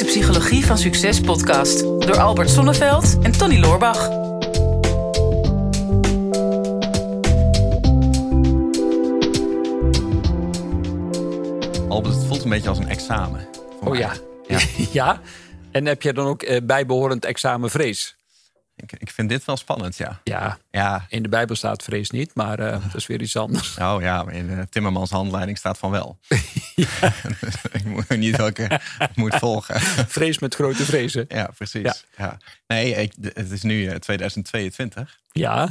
is de Psychologie van Succes podcast door Albert Sonneveld en Tony Loorbach. Albert, het voelt een beetje als een examen. Oh mij. ja. Ja. ja. En heb je dan ook eh, bijbehorend examenvrees? Ik, ik vind dit wel spannend, ja. Ja, Ja, in de Bijbel staat vrees niet, maar eh, dat is weer iets anders. oh ja, maar in de Timmermans handleiding staat van wel. ik moet niet welke ik moet volgen. Vrees met grote vrezen. Ja, precies. Ja. Ja. Nee, ik, het is nu eh, 2022. Ja,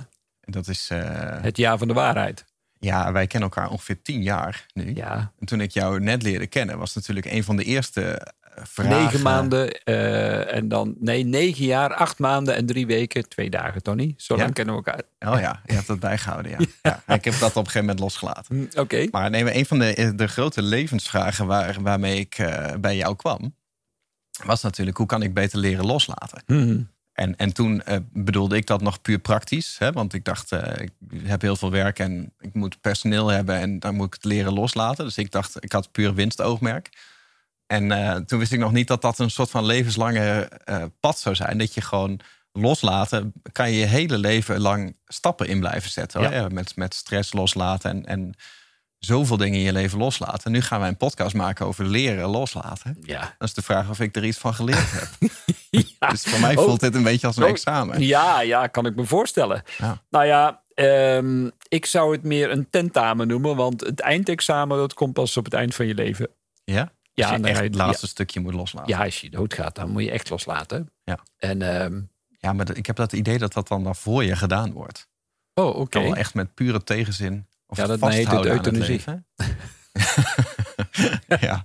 En Dat is, eh, het jaar van de waarheid. ja, wij kennen elkaar ongeveer tien jaar nu. Ja, En toen ik jou net leerde kennen, was natuurlijk een van de eerste eh, vragen. negen maanden eh, en dan, nee, negen jaar, acht maanden en drie weken, twee dagen, Tony. Zo lang Ja. kennen we elkaar. Oh ja, je hebt dat bijgehouden, ja. ja. Ik heb dat op een gegeven moment losgelaten. Hm, Oké. Maar nee, maar een van de, de grote levensvragen waar, waarmee ik eh, bij jou kwam, was natuurlijk hoe kan ik beter leren loslaten? Hm, En, en toen eh, bedoelde ik dat nog puur praktisch. Hè? Want ik dacht, eh, ik heb heel veel werk en ik moet personeel hebben en dan moet ik het leren loslaten. Dus ik dacht, ik had puur winstoogmerk. En eh, toen wist ik nog niet dat dat een soort van levenslange eh, pad zou zijn. Dat je gewoon loslaten, kan je je hele leven lang stappen in blijven zetten. hoor. Ja. Ja, met, met stress loslaten en, en zoveel dingen in je leven loslaten. En nu gaan wij een podcast maken over leren loslaten. Ja. Dan is de vraag of ik er iets van geleerd heb. ja. Dus voor mij Oh. voelt dit een beetje als een Oh. examen. Ja, ja, kan ik me voorstellen. Ja. Nou ja, ehm, ik zou het meer een tentamen noemen, want het eindexamen dat komt pas op het eind van je leven. Ja? Ja, Als je dan echt ga je- het laatste stukje moet loslaten. Ja, als je doodgaat, dan moet je echt loslaten. Ja. En, ehm, Ja, maar ik heb dat idee dat dat dan, dan voor je gedaan wordt. oh, oké. Wel echt met pure tegenzin. Of Ja, dat heet het het euthanasie. ja,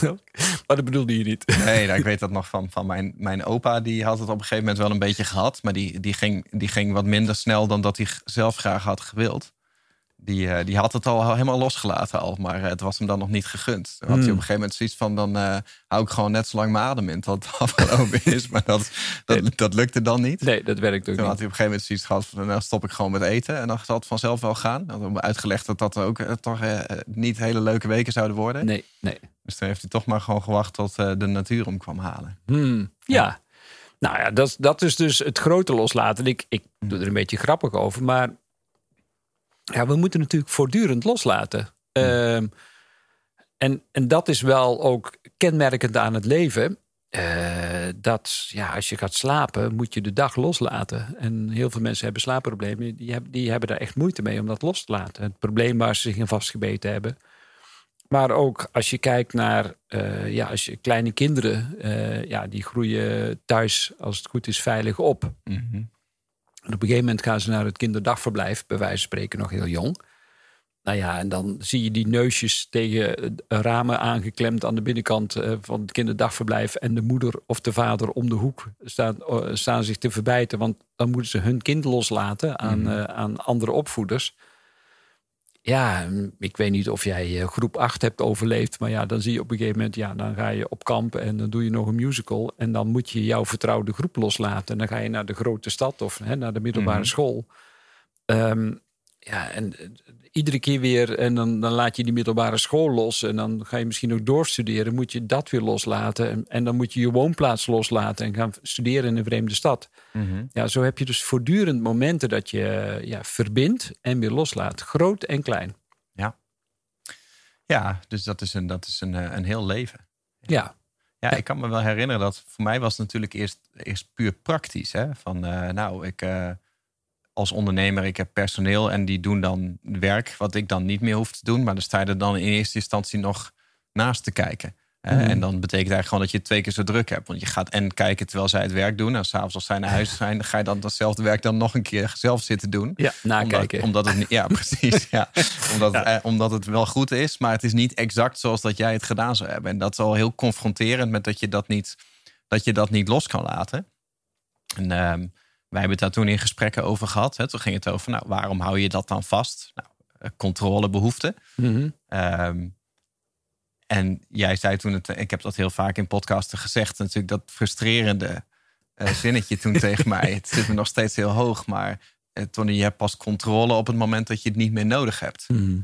maar dat bedoelde je niet. nee, nou, ik weet dat nog van, van mijn, mijn opa. Die had het op een gegeven moment wel een beetje gehad. Maar die, die, ging, die ging wat minder snel dan dat hij zelf graag had gewild. Die, eh, die had het al helemaal losgelaten al. Maar eh, het was hem dan nog niet gegund. Toen had hij op Hmm. een gegeven moment zoiets van... dan eh, hou ik gewoon net zo lang mijn adem in tot het afgelopen is. Maar dat, dat, dat lukte dan niet. Nee, dat werkt ook Toen had niet. hij op een gegeven moment zoiets gehad van... dan stop ik gewoon met eten en dan zal het vanzelf wel gaan. Dan we uitgelegd dat dat ook toch niet hele leuke weken zouden worden. Nee, nee. Dus toen heeft hij toch maar gewoon gewacht tot de natuur hem kwam halen. Hmm, ja. Nou ja, dat, dat is dus het grote loslaten. Ik, ik doe er een beetje grappig over, maar ja, we moeten natuurlijk voortdurend loslaten. Ehm, en, en dat is wel ook kenmerkend aan het leven. Eh, dat ja, als je gaat slapen, moet je de dag loslaten. En heel veel mensen hebben slaapproblemen. Die hebben, die hebben daar echt moeite mee om dat los te laten. Het probleem waar ze zich in vastgebeten hebben. Maar ook als je kijkt naar eh, ja, als je kleine kinderen, eh, ja, die groeien thuis, als het goed is, veilig op. En op een gegeven moment gaan ze naar het kinderdagverblijf, bij wijze van spreken nog heel jong. Nou ja, en dan zie je die neusjes tegen ramen aangeklemd aan de binnenkant eh, van het kinderdagverblijf. En de moeder of de vader om de hoek staan, eh, staan zich te verbijten. Want dan moeten ze hun kind loslaten aan, eh, aan andere opvoeders. Ja, ik weet niet of jij eh, groep 8 hebt overleefd. Maar ja, dan zie je op een gegeven moment, ja, dan ga je op kamp en dan doe je nog een musical. En dan moet je jouw vertrouwde groep loslaten. En dan ga je naar de grote stad of hè, naar de middelbare Mhm. school. Ehm, ja, en eh, iedere keer weer, en dan, dan laat je die middelbare school los. En dan ga je misschien ook doorstuderen. Moet je dat weer loslaten. En, en dan moet je je woonplaats loslaten en gaan studeren in een vreemde stad. Ja, zo heb je dus voortdurend momenten dat je eh, ja, verbindt en weer loslaat. Groot en klein. Ja, dus dat is een, dat is een, eh, een heel leven. Ja, Ja, ik kan me wel herinneren dat voor mij was het natuurlijk eerst, eerst puur praktisch. Hè? Van nou, ik als ondernemer, ik heb personeel en die doen dan werk wat ik dan niet meer hoef te doen. Maar dan sta je er dan in eerste instantie nog naast te kijken. Mhm. En dan betekent eigenlijk gewoon dat je twee keer zo druk hebt. Want je gaat en kijken terwijl zij het werk doen. En s'avonds als zij naar huis zijn, dan ga je dan datzelfde werk dan nog een keer zelf zitten doen. ja nakijken. Omdat, omdat het ja, precies. Ja. Omdat, Het, eh, omdat het wel goed is, maar het is niet exact zoals dat jij het gedaan zou hebben. En dat is al heel confronterend met dat je dat niet, dat je dat niet los kan laten. En ehm, wij hebben het daar toen in gesprekken over gehad. Hè. Toen ging het over, nou, waarom hou je dat dan vast? Nou, eh, controlebehoefte. Mhm. Ehm, en jij zei toen, het, ik heb dat heel vaak in podcasten gezegd, natuurlijk dat frustrerende eh, zinnetje toen tegen mij. Het zit me nog steeds heel hoog, maar eh, Tony, je hebt pas controle op het moment dat je het niet meer nodig hebt. Mhm.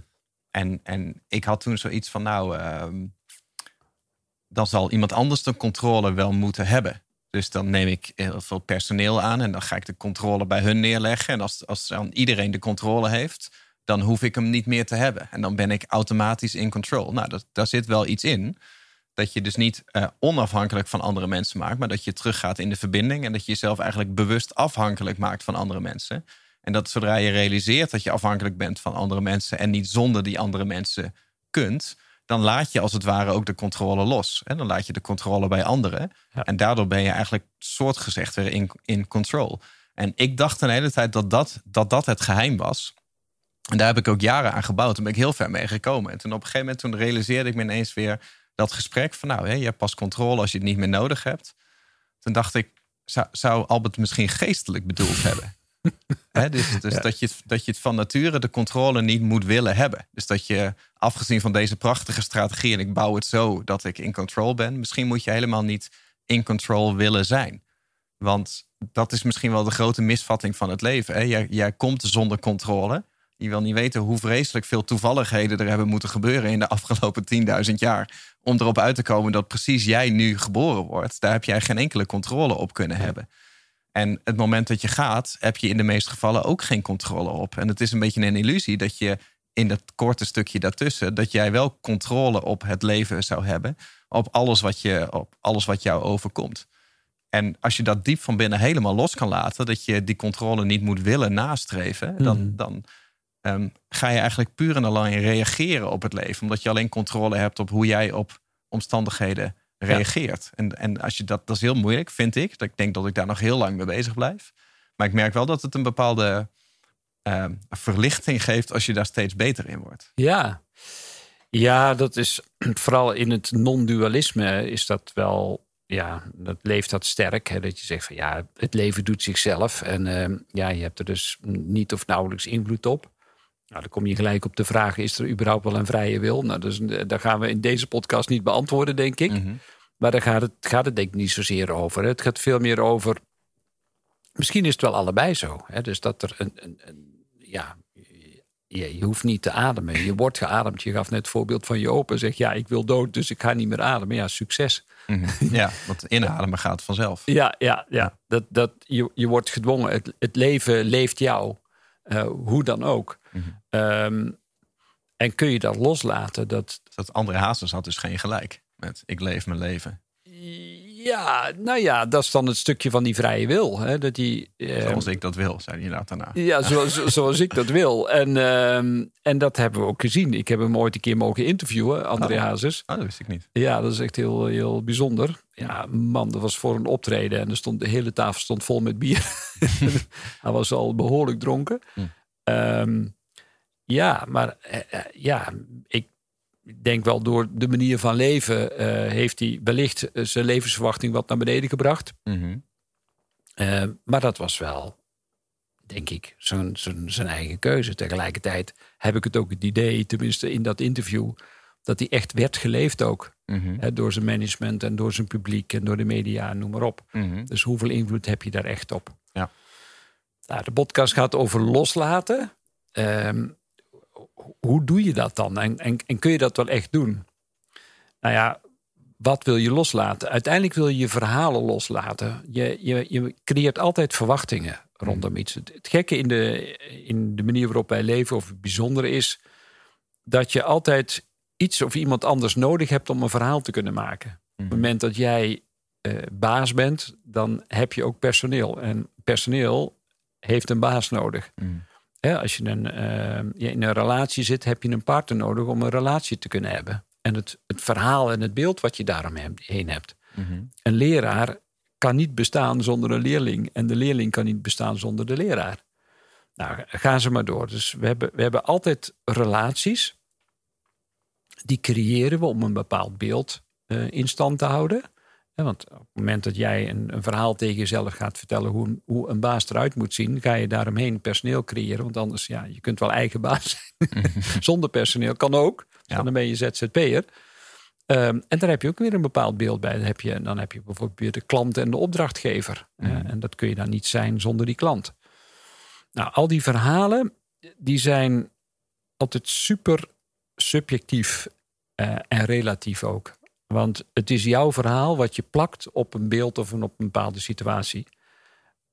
En, en ik had toen zoiets van, nou, ehm, dan zal iemand anders de controle wel moeten hebben. Dus dan neem ik heel veel personeel aan en dan ga ik de controle bij hun neerleggen. En als, als dan iedereen de controle heeft, dan hoef ik hem niet meer te hebben. En dan ben ik automatisch in control. Nou, dat, daar zit wel iets in. Dat je dus niet uh, onafhankelijk van andere mensen maakt, maar dat je teruggaat in de verbinding en dat je jezelf eigenlijk bewust afhankelijk maakt van andere mensen. En dat zodra je realiseert dat je afhankelijk bent van andere mensen en niet zonder die andere mensen kunt, dan laat je als het ware ook de controle los. En dan laat je de controle bij anderen. En daardoor ben je eigenlijk soortgezegd weer in, in control. En ik dacht een hele tijd dat dat, dat dat het geheim was. En daar heb ik ook jaren aan gebouwd. Toen ben ik heel ver mee gekomen. En toen op een gegeven moment toen realiseerde ik me ineens weer dat gesprek van nou, hè, je hebt pas controle als je het niet meer nodig hebt. Toen dacht ik, zou, zou Albert misschien geestelijk bedoeld hebben? dus, dus dat, je, dat je het van nature de controle niet moet willen hebben. Dus dat je, afgezien van deze prachtige strategie, en ik bouw het zo dat ik in control ben, misschien moet je helemaal niet in control willen zijn. Want dat is misschien wel de grote misvatting van het leven. Hè? Jij, jij komt zonder controle. Je wil niet weten hoe vreselijk veel toevalligheden er hebben moeten gebeuren in de afgelopen 10.000 jaar. Om erop uit te komen dat precies jij nu geboren wordt. Daar heb jij geen enkele controle op kunnen hebben. En het moment dat je gaat, heb je in de meeste gevallen ook geen controle op. En het is een beetje een illusie dat je in dat korte stukje daartussen, dat jij wel controle op het leven zou hebben. Op alles wat, je, op alles wat jou overkomt. En als je dat diep van binnen helemaal los kan laten, dat je die controle niet moet willen nastreven, dan, hmm. dan ehm, ga je eigenlijk puur en alleen reageren op het leven. Omdat je alleen controle hebt op hoe jij op omstandigheden reageert. En, en als je dat, dat is heel moeilijk, vind ik. Dat ik denk dat ik daar nog heel lang mee bezig blijf. Maar ik merk wel dat het een bepaalde uh, verlichting geeft als je daar steeds beter in wordt. Ja, ja dat is vooral in het non-dualisme is dat wel. Ja, dat leeft dat sterk. Hè, dat je zegt van ja, het leven doet zichzelf. En uh, ja, je hebt er dus niet of nauwelijks invloed op. Nou, dan kom je gelijk op de vraag: is er überhaupt wel een vrije wil? Nou, dus, eh, daar gaan we in deze podcast niet beantwoorden, denk ik. Mhm. Maar daar gaat het, gaat het denk ik niet zozeer over. Het gaat veel meer over. Misschien is het wel allebei zo. Hè? Dus dat er een, een, een ja, je, je, hoeft niet te ademen. Je wordt geademd. Je gaf net het voorbeeld van je open. Zeg ja, ik wil dood, dus ik ga niet meer ademen. Ja, succes. Mhm. Ja, want inademen gaat vanzelf. Ja, ja, ja. Dat, dat, je, je wordt gedwongen. Het, het leven leeft jou. Uh, hoe dan ook. Ehm, en kun je dat loslaten? Dat, dat andere Hazes had dus geen gelijk met ik leef mijn leven. Ja, nou ja, dat is dan het stukje van die vrije wil. Hè? Dat die, ehm, zoals ik dat wil, zei hij daarna. Ja, zoals, zoals ik dat wil. En, ehm, en dat hebben we ook gezien. Ik heb hem ooit een keer mogen interviewen, André oh. Hazes. Oh, dat wist ik niet. Ja, dat is echt heel, heel bijzonder. Ja, man, dat was voor een optreden. En er stond, de hele tafel stond vol met bier. Hij was al behoorlijk dronken. Hm. Ja, maar eh, eh, ja, ik denk wel door de manier van leven uh, heeft hij wellicht zijn levensverwachting wat naar beneden gebracht. Mm maar dat was wel, denk ik, zijn, zijn, zijn eigen keuze. Tegelijkertijd heb ik het ook het idee, tenminste in dat interview, dat hij echt werd geleefd ook. Mhm. door zijn management en door zijn publiek en door de media, noem maar op. Mhm. Dus hoeveel invloed heb je daar echt op? Ja. Nou, de podcast gaat over loslaten. Um, hoe doe je dat dan? En, en, en, kun je dat wel echt doen? Nou ja, wat wil je loslaten? Uiteindelijk wil je je verhalen loslaten. Je, je, je creëert altijd verwachtingen rondom iets. Het, gekke in de, in de manier waarop wij leven, of het bijzondere is, dat je altijd iets of iemand anders nodig hebt om een verhaal te kunnen maken. Op het mhm. moment dat jij uh, baas bent, dan heb je ook personeel. En personeel heeft een baas nodig. Mm als je een, uh, in een relatie zit, heb je een partner nodig om een relatie te kunnen hebben. En het, het verhaal en het beeld wat je daaromheen hebt. Mhm. Een leraar kan niet bestaan zonder een leerling. En de leerling kan niet bestaan zonder de leraar. Nou, gaan ze maar door. Dus we hebben, we hebben altijd relaties. Die creëren we om een bepaald beeld uh, in stand te houden want op het moment dat jij een, een, verhaal tegen jezelf gaat vertellen hoe, hoe een baas eruit moet zien, ga je daaromheen personeel creëren. Want anders, ja, je kunt wel eigen baas zijn. Zonder personeel kan ook. Dan ben je ZZP'er. Um, en daar heb je ook weer een bepaald beeld bij. Dan heb je, dan heb je bijvoorbeeld weer de klant en de opdrachtgever. Mhm. en dat kun je dan niet zijn zonder die klant. Nou, al die verhalen, die zijn altijd super subjectief uh, en relatief ook. Want het is jouw verhaal wat je plakt op een beeld of een, op een bepaalde situatie.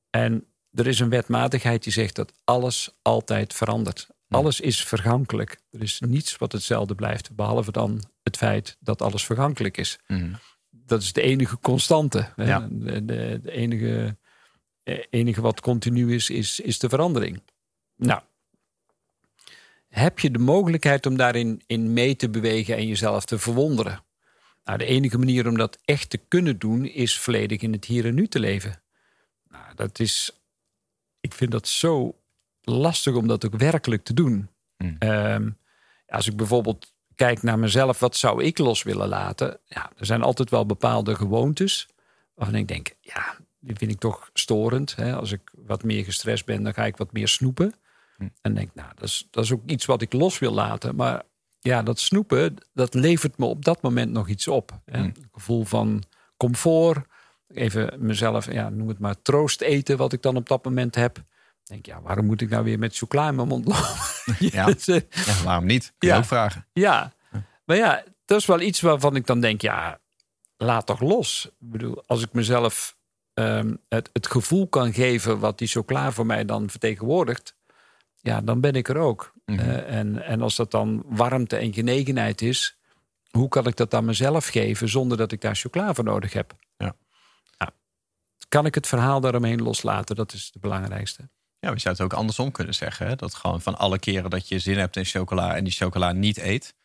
En er is een wetmatigheid die zegt dat alles altijd verandert. Alles is vergankelijk. Er is niets wat hetzelfde blijft, behalve dan het feit dat alles vergankelijk is. Mhm. Dat is de enige constante. Ja. De, de, de enige, eh, enige wat continu is, is, is de verandering. Nou, heb je de mogelijkheid om daarin in mee te bewegen en jezelf te verwonderen? Nou, de enige manier om dat echt te kunnen doen is volledig in het hier en nu te leven. Nou, dat is, ik vind dat zo lastig om dat ook werkelijk te doen. Mm. Ehm, als ik bijvoorbeeld kijk naar mezelf, wat zou ik los willen laten? Ja, er zijn altijd wel bepaalde gewoontes waarvan ik denk, ja, die vind ik toch storend. Hè? Als ik wat meer gestrest ben, dan ga ik wat meer snoepen. Hm. En denk, nou, dat is, dat is ook iets wat ik los wil laten. Maar ja, dat snoepen, dat levert me op dat moment nog iets op. Hè? Hm. Een gevoel van comfort. Even mezelf, ja, noem het maar, troost eten, wat ik dan op dat moment heb. Denk, ja, waarom moet ik nou weer met chocola in mijn mond lopen? Ja. is, eh, Ja, waarom niet? Kun je Ja. ook vragen. ja, maar ja, dat is wel iets waarvan ik dan denk, ja, laat toch los. Ik bedoel, als ik mezelf ehm, het, het gevoel kan geven wat die chocola voor mij dan vertegenwoordigt, ja, dan ben ik er ook. Mhm. Eh, en, en als dat dan warmte en genegenheid is, hoe kan ik dat aan mezelf geven zonder dat ik daar chocola voor nodig heb? Ja. Nou, kan ik het verhaal daaromheen loslaten? Dat is het belangrijkste. Ja, we zouden het ook andersom kunnen zeggen. Hè? Dat gewoon van alle keren dat je zin hebt in chocola en die chocola niet eet,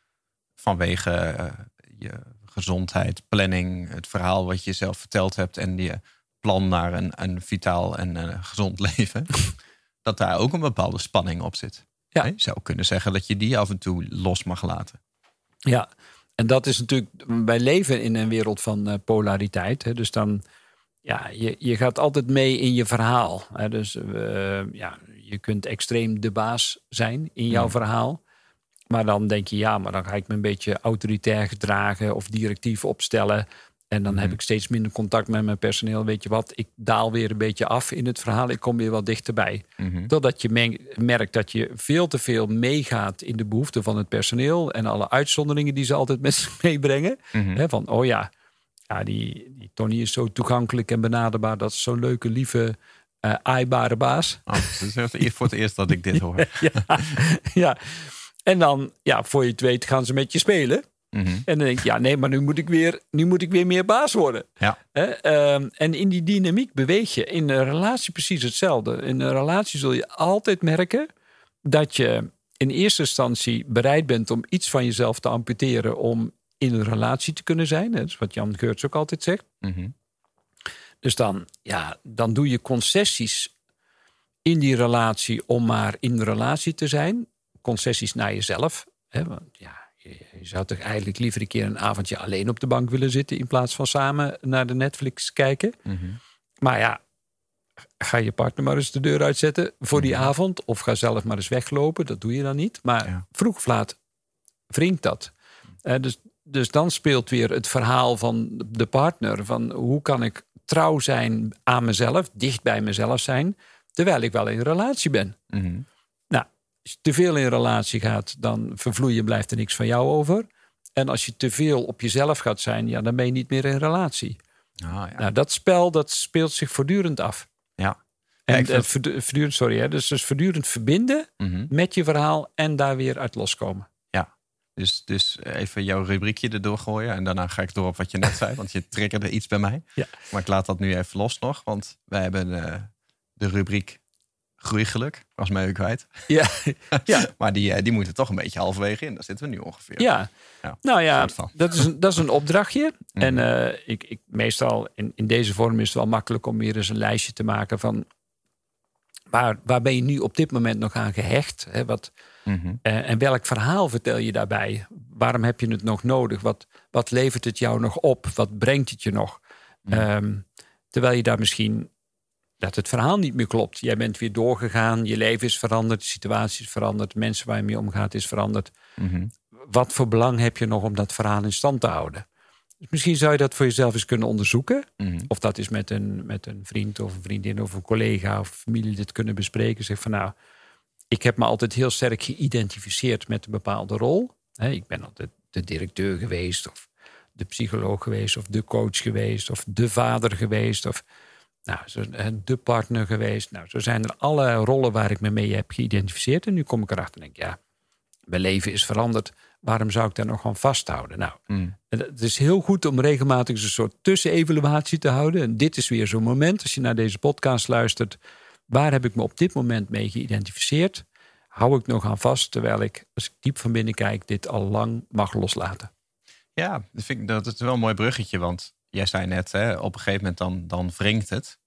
vanwege eh, je gezondheid, planning, het verhaal wat je zelf verteld hebt en je plan naar een, een vitaal en eh, gezond leven, dat daar ook een bepaalde spanning op zit. Ja. Je zou kunnen zeggen dat je die af en toe los mag laten. Ja, en dat is natuurlijk, wij leven in een wereld van eh, polariteit. Hè, dus dan, ja, je, je gaat altijd mee in je verhaal. Hè, dus eh, ja, je kunt extreem de baas zijn in jouw Mm. verhaal. Maar dan denk je, ja, maar dan ga ik me een beetje autoritair gedragen of directief opstellen. En dan heb Mhm. ik steeds minder contact met mijn personeel. Weet je wat, ik daal weer een beetje af in het verhaal. Ik kom weer wat dichterbij. Mhm. Totdat je me- merkt dat je veel te veel meegaat in de behoeften van het personeel. En alle uitzonderingen die ze altijd met zich meebrengen. Mhm. Van, oh ja, ja die, die Tony is zo toegankelijk en benaderbaar. Dat is zo'n leuke, lieve, eh aaibare baas. Oh, het is voor het eerst dat ik dit hoor. ja, ja. En dan, ja, voor je het weet, gaan ze met je spelen. Mhm. En dan denk je, ja, nee, maar nu moet ik weer, nu moet ik weer meer baas worden. Ja. Hè? Ehm, en in die dynamiek beweeg je. In een relatie precies hetzelfde. In een relatie zul je altijd merken dat je in eerste instantie bereid bent om iets van jezelf te amputeren om in een relatie te kunnen zijn. Dat is wat Jan Geurts ook altijd zegt. Mhm. Dus dan, ja, dan doe je concessies in die relatie om maar in de relatie te zijn. Concessies naar jezelf. Hè? Want ja, je, zou toch eigenlijk liever een keer een avondje alleen op de bank willen zitten... in plaats van samen naar de Netflix kijken. Mhm. Maar ja, ga je partner maar eens de deur uitzetten voor die Mhm. avond. Of ga zelf maar eens weglopen. Dat doe je dan niet. Maar Ja. vroeg of laat wringt dat. Eh, dus, dus dan speelt weer het verhaal van de partner. Van hoe kan ik trouw zijn aan mezelf, dicht bij mezelf zijn, terwijl ik wel in een relatie ben. Je te veel in relatie gaat, dan vervloeien blijft er niks van jou over. En als je te veel op jezelf gaat zijn, ja, dan ben je niet meer in relatie. Ah, ja. Nou, dat spel dat speelt zich voortdurend af. Ja. En Ja, vind- eh, voortdu- voortdurend, sorry, hè, dus, dus voortdurend verbinden Mhm. met je verhaal en daar weer uit loskomen. Dus, dus even jouw rubriekje erdoor gooien. En daarna ga ik door op wat je net zei. Want je triggerde iets bij mij. Ja. Maar ik laat dat nu even los nog. Want wij hebben eh, de rubriek groeigeluk. Was mij ook kwijt. Ja, ja. Maar die, eh, die moeten toch een beetje halverwege in. Daar zitten we nu ongeveer. ja. Ja, nou ja, dat is een, dat is een opdrachtje. Mhm. En eh, ik, ik, meestal in, in deze vorm is het wel makkelijk om weer eens een lijstje te maken van waar, waar ben je nu op dit moment nog aan gehecht? Hè? Wat, Mhm. eh, en welk verhaal vertel je daarbij? Waarom heb je het nog nodig? Wat, wat levert het jou nog op? Wat brengt het je nog? Mhm. Ehm, terwijl je daar misschien dat het verhaal niet meer klopt. Jij bent weer doorgegaan, je leven is veranderd, de situatie is veranderd, de mensen waar je mee omgaat is veranderd. Mhm. Wat voor belang heb je nog om dat verhaal in stand te houden? Dus misschien zou je dat voor jezelf eens kunnen onderzoeken. Mhm. Of dat is met een, met een vriend of een vriendin of een collega of familie dit kunnen bespreken. Zeg van nou, ik heb me altijd heel sterk geïdentificeerd met een bepaalde rol. Ik ben altijd de directeur geweest of de psycholoog geweest, of de coach geweest, of de vader geweest, of nou, zo, de partner geweest. Nou, zo zijn er alle rollen waar ik me mee heb geïdentificeerd. En nu kom ik erachter en denk, ja, mijn leven is veranderd. Waarom zou ik daar nog aan vasthouden? Nou, Mm. het is heel goed om regelmatig een soort tussenevaluatie te houden. En dit is weer zo'n moment, als je naar deze podcast luistert. Waar heb ik me op dit moment mee geïdentificeerd? Hou ik nog aan vast, terwijl ik, als ik diep van binnen kijk, dit al lang mag loslaten. Ja, dat, vind ik, dat is wel een mooi bruggetje. Want jij zei net, hè, op een gegeven moment dan, dan wringt het.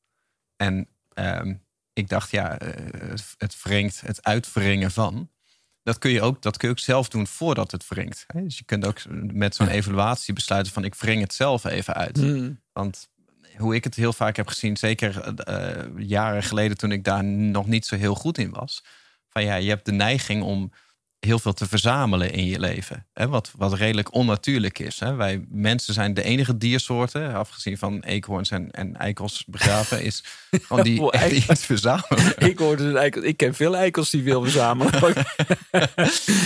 En ehm, ik dacht, ja, eh, het, wringt, het uitwringen van. Dat kun, je ook, dat kun je ook zelf doen voordat het wringt. Hè? Dus je kunt ook met zo'n evaluatie besluiten van... ik wring het zelf even uit. Want hoe ik het heel vaak heb gezien, zeker eh, jaren geleden toen ik daar nog niet zo heel goed in was. Van ja, je hebt de neiging om heel veel te verzamelen in je leven. Hè? Wat, wat redelijk onnatuurlijk is. Hè? Wij mensen zijn de enige diersoorten, afgezien van eekhoorns en, en eikels begraven, is gewoon die Oh, echt eikels. iets verzamelen. Ik, hoorde een eikel, ik ken veel eikels die veel verzamelen.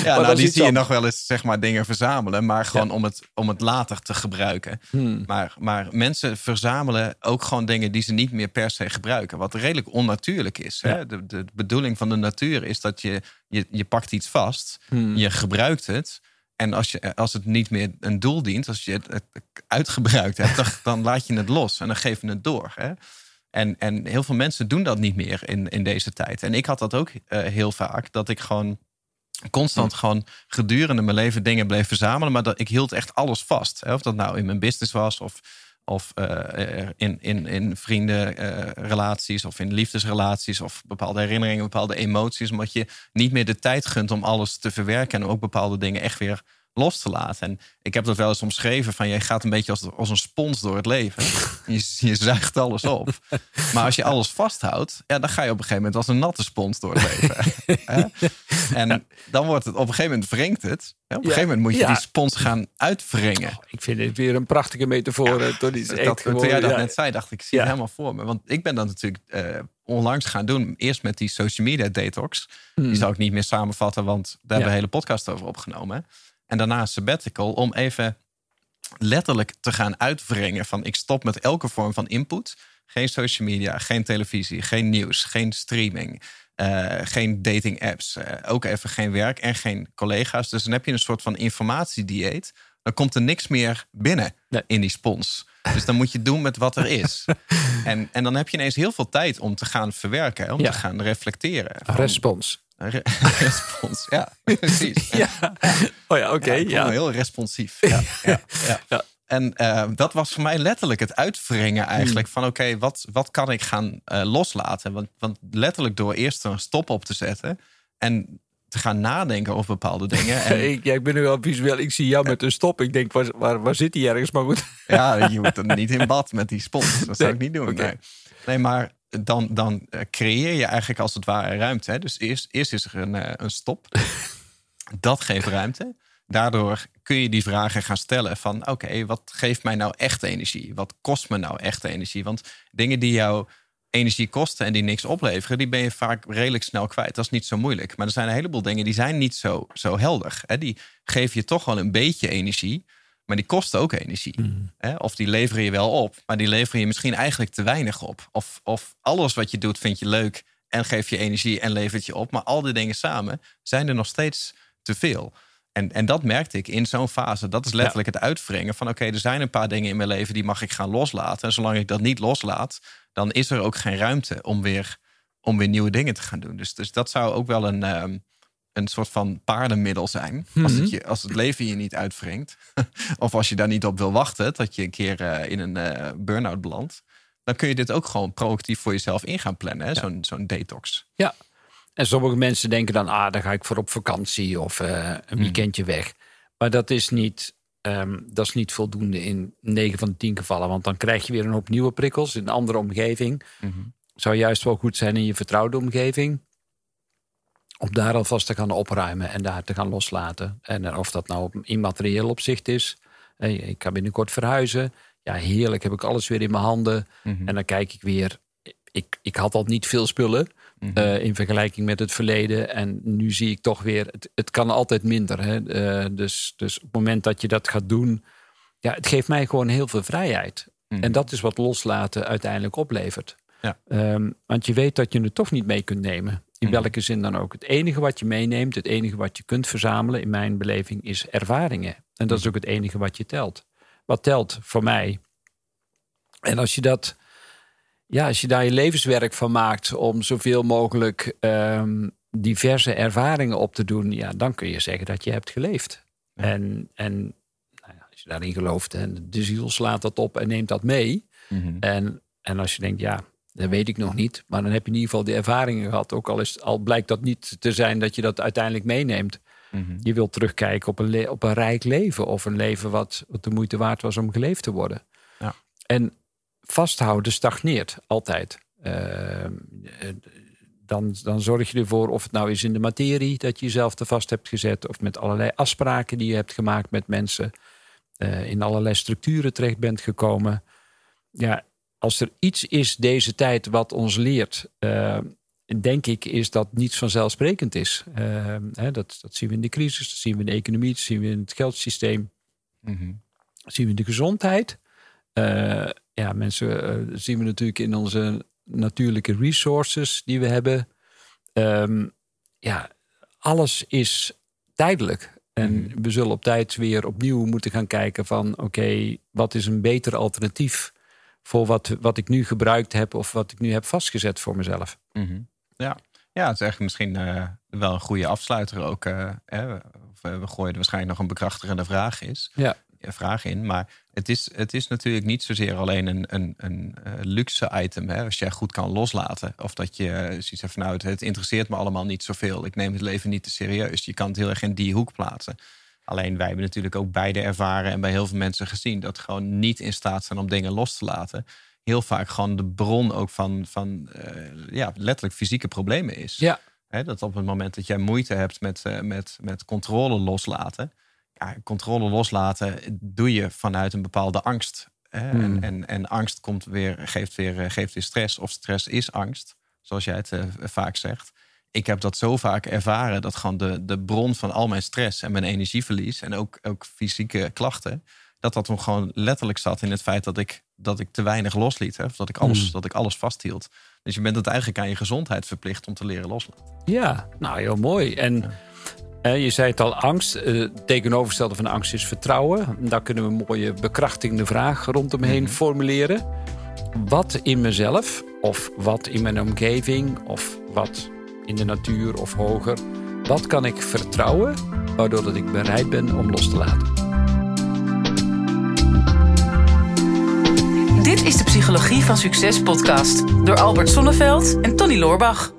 Ja, nou, die zie je nog wel eens zeg maar dingen verzamelen, maar gewoon om, het, om het later te gebruiken. Hmm. Maar, maar mensen verzamelen ook gewoon dingen die ze niet meer per se gebruiken. Wat redelijk onnatuurlijk is. Hè? Ja. De, de bedoeling van de natuur is dat je, je, je pakt iets vast, Hmm. je gebruikt het. En als, je, als het niet meer een doel dient, als je het, het uitgebruikt hebt, dan, dan laat je het los en dan geef je het door. Hè? En, en heel veel mensen doen dat niet meer in, in deze tijd. En ik had dat ook eh, heel vaak, dat ik gewoon constant gewoon gedurende mijn leven dingen bleef verzamelen. Maar dat, ik hield echt alles vast. Hè? Of dat nou in mijn business was of, of eh, in, in, in vriendenrelaties of in liefdesrelaties of bepaalde herinneringen, bepaalde emoties. Omdat je niet meer de tijd gunt om alles te verwerken en ook bepaalde dingen echt weer los te laten. En ik heb dat wel eens omschreven van je gaat een beetje als, als een spons door het leven. Je, je zuigt alles op. Maar als je alles vasthoudt, ja, dan ga je op een gegeven moment als een natte spons door het leven. En dan wordt het op een gegeven moment wringt het. Op een Ja. gegeven moment moet je Ja. die spons gaan uitwringen. Ik vind dit weer een prachtige metafoor. Ja, echt dat, gewoon, toen jij dat net zei, dacht ik, ik zie het helemaal voor me. Want ik ben dat natuurlijk eh, onlangs gaan doen. Eerst met die social media detox. Hmm. Die zou ik niet meer samenvatten, want daar hebben we een hele podcast over opgenomen. En daarna een sabbatical om even letterlijk te gaan uitwringen van ik stop met elke vorm van input. Geen social media, geen televisie, geen nieuws, geen streaming, eh, geen dating apps, eh, ook even geen werk en geen collega's. Dus dan heb je een soort van informatiedieet. Dan komt er niks meer binnen Nee. in die spons. Dus dan moet je doen met wat er is. en, en dan heb je ineens heel veel tijd om te gaan verwerken, om Ja. te gaan reflecteren. Respons. Re- respons, ja, precies. Ja. Oh ja, oké. Ja, heel responsief. Ja, ja, ja. Ja. En eh, dat was voor mij letterlijk het uitwringen Hmm. eigenlijk van oké, wat, wat kan ik gaan eh, loslaten? Want, want letterlijk door eerst een stop op te zetten en te gaan nadenken over bepaalde dingen. En, Ik, ja, ik ben nu wel visueel. Ik zie jou met een stop. Ik denk, waar, waar, waar zit hij ergens? Maar goed. ja, je moet er niet in bad met die spons. Dat zou ik niet doen. oké. Nee. nee, maar dan, dan eh, creëer je eigenlijk als het ware ruimte. Hè? Dus eerst, eerst is er een, eh, een stop. Dat geeft ruimte. Daardoor kun je die vragen gaan stellen van... oké, wat geeft mij nou echt energie? Wat kost me nou echt energie? Want dingen die jou energie kosten en die niks opleveren... die ben je vaak redelijk snel kwijt. Dat is niet zo moeilijk. Maar er zijn een heleboel dingen die zijn niet zo, zo helder. Hè? Die geven je toch wel een beetje energie... maar die kosten ook energie. Hè? Of die leveren je wel op, maar die leveren je misschien eigenlijk te weinig op. Of, of alles wat je doet vind je leuk en geeft je energie en levert je op. Maar al die dingen samen zijn er nog steeds te veel. En, en dat merkte ik in zo'n fase. Dat is letterlijk het uitwringen van... oké, er zijn een paar dingen in mijn leven die mag ik gaan loslaten. En zolang ik dat niet loslaat, dan is er ook geen ruimte om weer, om weer nieuwe dingen te gaan doen. Dus, dus dat zou ook wel een, ehm, een soort van paardenmiddel zijn. als, het je, als het leven je niet uitwringt. of als je daar niet op wil wachten, dat je een keer eh, in een eh, burn-out belandt. Dan kun je dit ook gewoon proactief voor jezelf in gaan plannen. Zo'n zo'n detox. Ja. En sommige mensen denken dan, ah, dan ga ik voor op vakantie of eh, een weekendje weg. Maar dat is niet, ehm, dat is niet voldoende in 9 van de 10 gevallen. Want dan krijg je weer een hoop nieuwe prikkels in een andere omgeving. Zou juist wel goed zijn in je vertrouwde omgeving. Om daar alvast te gaan opruimen en daar te gaan loslaten. En eh, of dat nou op immaterieel opzicht is. Ik ga binnenkort verhuizen. Ja, heerlijk, heb ik alles weer in mijn handen. En dan kijk ik weer. Ik, ik had al niet veel spullen eh, in vergelijking met het verleden. En nu zie ik toch weer, het, het kan altijd minder. Hè? Eh, dus, dus op het moment dat je dat gaat doen, ja, het geeft mij gewoon heel veel vrijheid. Mhm. En dat is wat loslaten uiteindelijk oplevert. Ja. Ehm, want je weet dat je het toch niet mee kunt nemen. In Mhm. welke zin dan ook. Het enige wat je meeneemt, het enige wat je kunt verzamelen, in mijn beleving, is ervaringen. En dat is ook het enige wat je telt. Wat telt voor mij. En als je dat, ja, als je daar je levenswerk van maakt om zoveel mogelijk ehm, diverse ervaringen op te doen, ja, dan kun je zeggen dat je hebt geleefd. Ja. En, en nou ja, als je daarin gelooft en de ziel slaat dat op en neemt dat mee. Mhm. En, en als je denkt, ja, dat weet ik nog niet. Maar dan heb je in ieder geval die ervaringen gehad. Ook al, is, al blijkt dat niet te zijn dat je dat uiteindelijk meeneemt. Mhm. Je wilt terugkijken op een, op een rijk leven. Of een leven wat, wat de moeite waard was om geleefd te worden. Ja. En vasthouden stagneert altijd. Eh, dan, dan zorg je ervoor, of het nou is in de materie dat je jezelf te vast hebt gezet, of met allerlei afspraken die je hebt gemaakt met mensen, eh, in allerlei structuren terecht bent gekomen. Ja, als er iets is deze tijd wat ons leert, eh, denk ik, is dat niets vanzelfsprekend is. Eh, hè, dat, dat zien we in de crisis, dat zien we in de economie, dat zien we in het geldsysteem, Mhm. dat zien we in de gezondheid. Eh, ja, mensen zien we natuurlijk in onze natuurlijke resources die we hebben. Ehm, ja, alles is tijdelijk. En Mhm. we zullen op tijd weer opnieuw moeten gaan kijken van... oké, wat is een beter alternatief voor wat, wat ik nu gebruikt heb... of wat ik nu heb vastgezet voor mezelf. Mhm. Ja. ja, het is eigenlijk misschien eh, wel een goede afsluiter ook. eh, hè. Of, eh, we gooien er waarschijnlijk nog een bekrachtigende vraag, is, Ja. vraag in. Maar het is, het is natuurlijk niet zozeer alleen een, een, een luxe item. Hè, als jij goed kan loslaten. Of dat je zoiets hebt van nou, het, het interesseert me allemaal niet zoveel. Ik neem het leven niet te serieus. Je kan het heel erg in die hoek plaatsen. Alleen wij hebben natuurlijk ook beide ervaren en bij heel veel mensen gezien dat gewoon niet in staat zijn om dingen los te laten. Heel vaak gewoon de bron ook van, van eh, ja, letterlijk fysieke problemen is. Ja. Dat op het moment dat jij moeite hebt met, eh, met, met controle loslaten. Ja, controle loslaten doe je vanuit een bepaalde angst. Hè? Hmm. En, en, en angst komt weer, geeft, weer, eh, geeft weer stress. Of stress is angst, zoals jij het vaak zegt. Ik heb dat zo vaak ervaren dat gewoon de, de bron van al mijn stress en mijn energieverlies en ook, ook fysieke klachten, dat dat hem gewoon letterlijk zat in het feit dat ik, dat ik te weinig losliet. Hè? Of dat ik, alles, Hmm. dat ik alles vasthield. Dus je bent het eigenlijk aan je gezondheid verplicht om te leren loslaten. Ja, nou heel mooi. En eh, je zei het al, angst. eh, tegenovergestelde van angst is vertrouwen. Daar kunnen we een mooie bekrachtigende vraag rondomheen Mhm. formuleren. Wat in mezelf, of wat in mijn omgeving, of wat in de natuur of hoger, wat kan ik vertrouwen, waardoor dat ik bereid ben om los te laten? Dit is de Psychologie van Succes podcast door Albert Sonneveld en Tony Loorbach.